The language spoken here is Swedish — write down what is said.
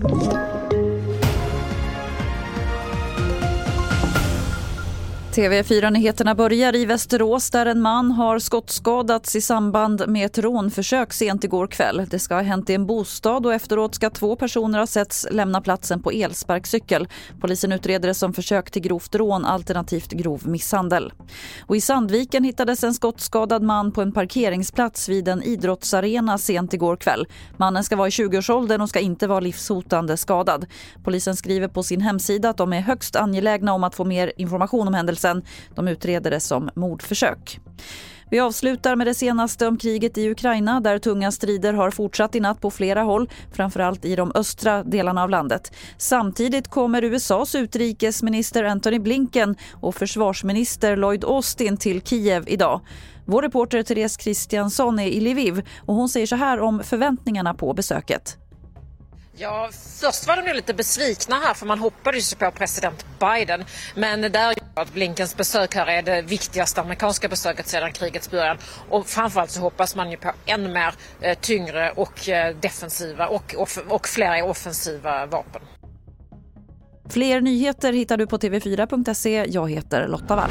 Thank you. TV4-nyheterna börjar i Västerås där en man har skottskadats i samband med ett rånförsök sent igår kväll. Det ska ha hänt i en bostad och efteråt ska två personer ha setts lämna platsen på elsparkcykel. Polisen utreder det som försök till grovt rån alternativt grov misshandel. Och I Sandviken hittades en skottskadad man på en parkeringsplats vid en idrottsarena sent igår kväll. Mannen ska vara i 20-årsåldern och ska inte vara livshotande skadad. Polisen skriver på sin hemsida att de är högst angelägna om att få mer information om händelsen polisen. De utreder det som mordförsök. Vi avslutar med det senaste om kriget i Ukraina där tunga strider har fortsatt i natt på flera håll, framförallt i de östra delarna av landet. Samtidigt kommer USAs utrikesminister Antony Blinken och försvarsminister Lloyd Austin till Kiev idag. Vår reporter Therese Kristiansson är i Lviv och hon säger så här om förväntningarna på besöket. Ja, först var de ju lite besvikna här för man hoppades ju på president Biden. Men där att Blinkens besök här är det viktigaste amerikanska besöket sedan krigets början. Och framförallt så hoppas man ju på ännu mer eh, tyngre och eh, defensiva och, och, och fler offensiva vapen. Fler nyheter hittar du på tv4.se. Jag heter Lotta Wall.